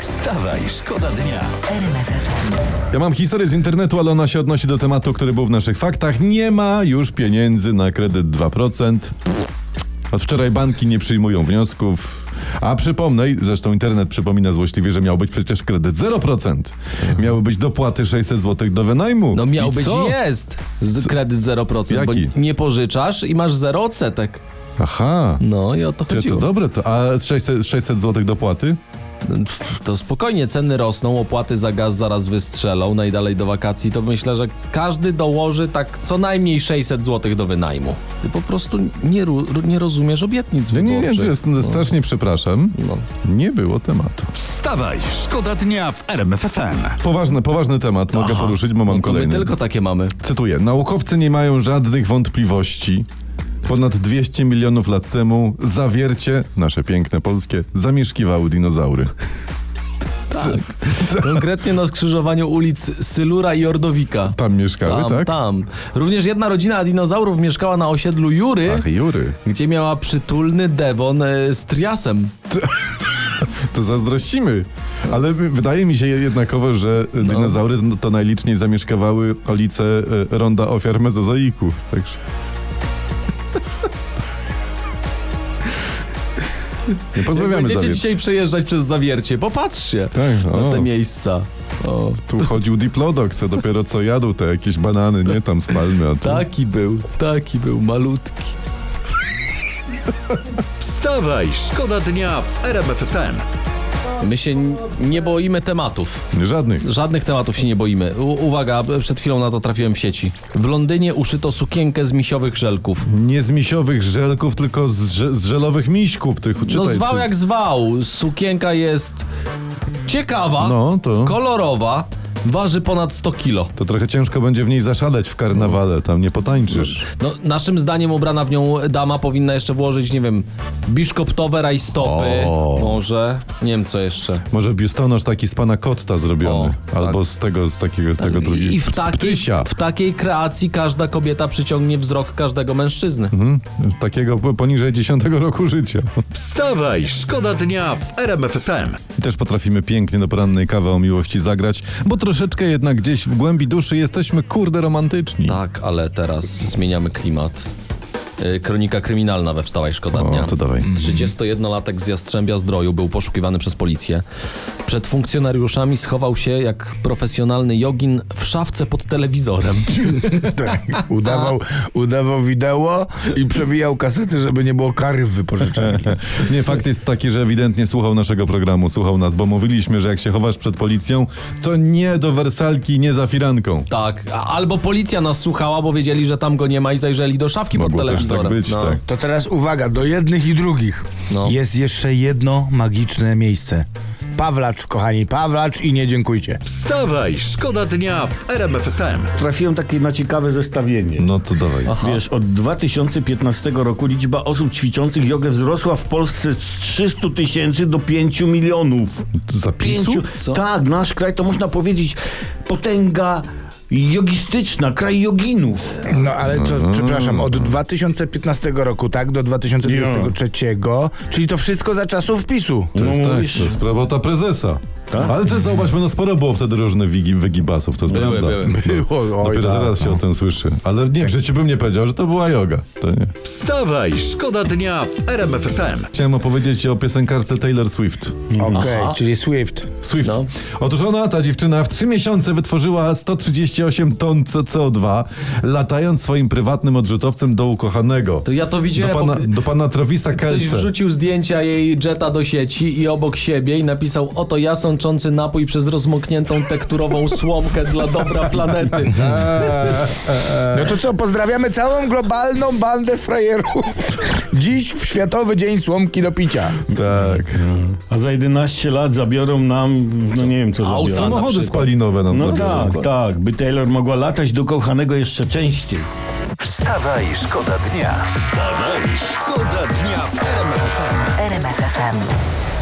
Wstawaj, szkoda dnia. Ja mam historię z internetu, ale ona się odnosi do tematu, który był w naszych faktach. Nie ma już pieniędzy na kredyt 2%. Od wczoraj banki nie przyjmują wniosków. A przypomnę, zresztą internet przypomina złośliwie, że miał być przecież kredyt 0%. Miały być dopłaty 600 zł do wynajmu. No miał I być co? jest z kredyt 0%, bo Jaki? nie pożyczasz i masz 0 odsetek. Aha. No i o to to chodziło. dobre to. A 600, 600 zł dopłaty? To spokojnie, ceny rosną, opłaty za gaz zaraz wystrzelą, najdalej do wakacji, to myślę, że każdy dołoży tak co najmniej 600 zł do wynajmu. Ty po prostu nie, nie rozumiesz obietnic Ja nie wiem, wyborczych. to jest, no, strasznie przepraszam. No. Nie było tematu. Wstawaj, szkoda dnia w RMF FM. Poważny, poważny temat mogę poruszyć, bo mam No to my kolejny. tylko takie mamy. Cytuję. Naukowcy nie mają żadnych wątpliwości. Ponad 200 milionów lat temu zawiercie, nasze piękne polskie, zamieszkiwały dinozaury. Tak. Konkretnie na skrzyżowaniu ulic Sylura i Ordowika. Tam mieszkały, Tam, tak? tam. Również jedna rodzina dinozaurów mieszkała na osiedlu Jury, Ach, Jury. gdzie miała przytulny Devon e, z triasem. To zazdrościmy. Ale wydaje mi się jednakowo, że No. dinozaury no, to najliczniej zamieszkiwały okolice e, ronda ofiar mezozoiku. Także... Nie pozdrawiamy Będziecie Zawiercie. dzisiaj przejeżdżać przez zawiercie. Popatrzcie Tak, na o. te miejsca. O, Tu chodził Diplodox, a dopiero co jadł te jakieś banany, nie? Tam z palmy, a tu... taki był, taki był, malutki. Wstawaj, szkoda dnia w RMF FM. My się nie boimy tematów. Żadnych. Żadnych tematów się nie boimy. U uwaga, przed chwilą na to trafiłem w sieci. W Londynie uszyto sukienkę z misiowych żelków. Nie z misiowych żelków, tylko z, z żelowych miśków. Tych, No czytaj, zwał czy- jak zwał. Sukienka jest ciekawa, No, to... kolorowa, waży ponad 100 kilo. To trochę ciężko będzie w niej zaszaleć w karnawale, tam nie potańczysz. No, naszym zdaniem ubrana w nią dama powinna jeszcze włożyć, nie wiem, biszkoptowe rajstopy. O. Może, nie wiem co jeszcze. Może biustonosz taki z pana Kotta zrobiony. O, albo tak. z tego, z takiego, z tego drugiego. I w z takiej, ptysia. w takiej kreacji każda kobieta przyciągnie wzrok każdego mężczyzny. Mhm. Takiego po- poniżej 10 roku życia. Wstawaj, szkoda dnia w RMF FM. I też potrafimy pięknie do porannej kawy o miłości zagrać, bo troszeczkę jednak gdzieś w głębi duszy jesteśmy kurde romantyczni. Tak, ale teraz zmieniamy klimat. Yy, Kronika kryminalna we Wstawaj Szkoda O, Dnia. to dawaj. 31-latek z Jastrzębia Zdroju był poszukiwany przez policję. Przed funkcjonariuszami schował się jak profesjonalny jogin w szafce pod telewizorem. Tak, udawał, udawał wideo i przewijał kasety, żeby nie było kary w wypożyczalni. Nie, fakt jest taki, że ewidentnie słuchał naszego programu, słuchał nas, bo mówiliśmy, że jak się chowasz przed policją, to nie do wersalki, nie za firanką. Tak, albo policja nas słuchała, bo wiedzieli, że tam go nie ma i zajrzeli do szafki pod Mogło też telewizorem. Tak być, no. tak. To teraz uwaga, do jednych i drugich. No. Jest jeszcze jedno magiczne miejsce. Pawlacz, kochani, Pawlacz i nie dziękujcie. Wstawaj, szkoda dnia w RMF FM. Trafiłem takie na ciekawe zestawienie. No to dawaj. Wiesz, od 2015 roku liczba osób ćwiczących jogę wzrosła w Polsce z 300 tysięcy do 5 milionów. Zapisu? Pięciu, Co? tak, nasz kraj to można powiedzieć potęga jogistyczna, kraj joginów. No ale co, przepraszam, od 2015 roku, tak, do 2023, czyli to wszystko za czasów PiSu. To jest, No tak, to jest robota prezesa. Tak? Ale co zauważmy, no sporo było wtedy różnych wigi, wygibasów, to jest Były, prawda. były. Było, oj, Dopiero tak. teraz się o tym słyszy. Ale nie, w życiu bym nie powiedział, że to była yoga. To nie. Wstawaj, szkoda dnia w RMF FM. Chciałem opowiedzieć ci o piosenkarce Taylor Swift. Okej, czyli Swift. Swift. No. Otóż ona, ta dziewczyna, w trzy miesiące wytworzyła 138 ton CO2, latając swoim prywatnym odrzutowcem do ukochanego. To ja to Do widziałem. pana, bo do pana Travisa Ktoś Kelce. wrzucił zdjęcia jej jetta do sieci i obok siebie i napisał oto ja sączący napój przez rozmokniętą tekturową słomkę dla dobra planety. No to co, pozdrawiamy całą globalną bandę frajerów. Dziś w Światowy Dzień Słomki do picia. Tak. A za 11 lat zabiorą nam, no nie wiem co zabiorą. Samochody spalinowe nam No zabiorą. tak, tak, by Taylor mogła latać do kochanego jeszcze częściej. Wstawaj, szkoda dnia. Wstawaj, szkoda dnia w RMF FM. RMF FM.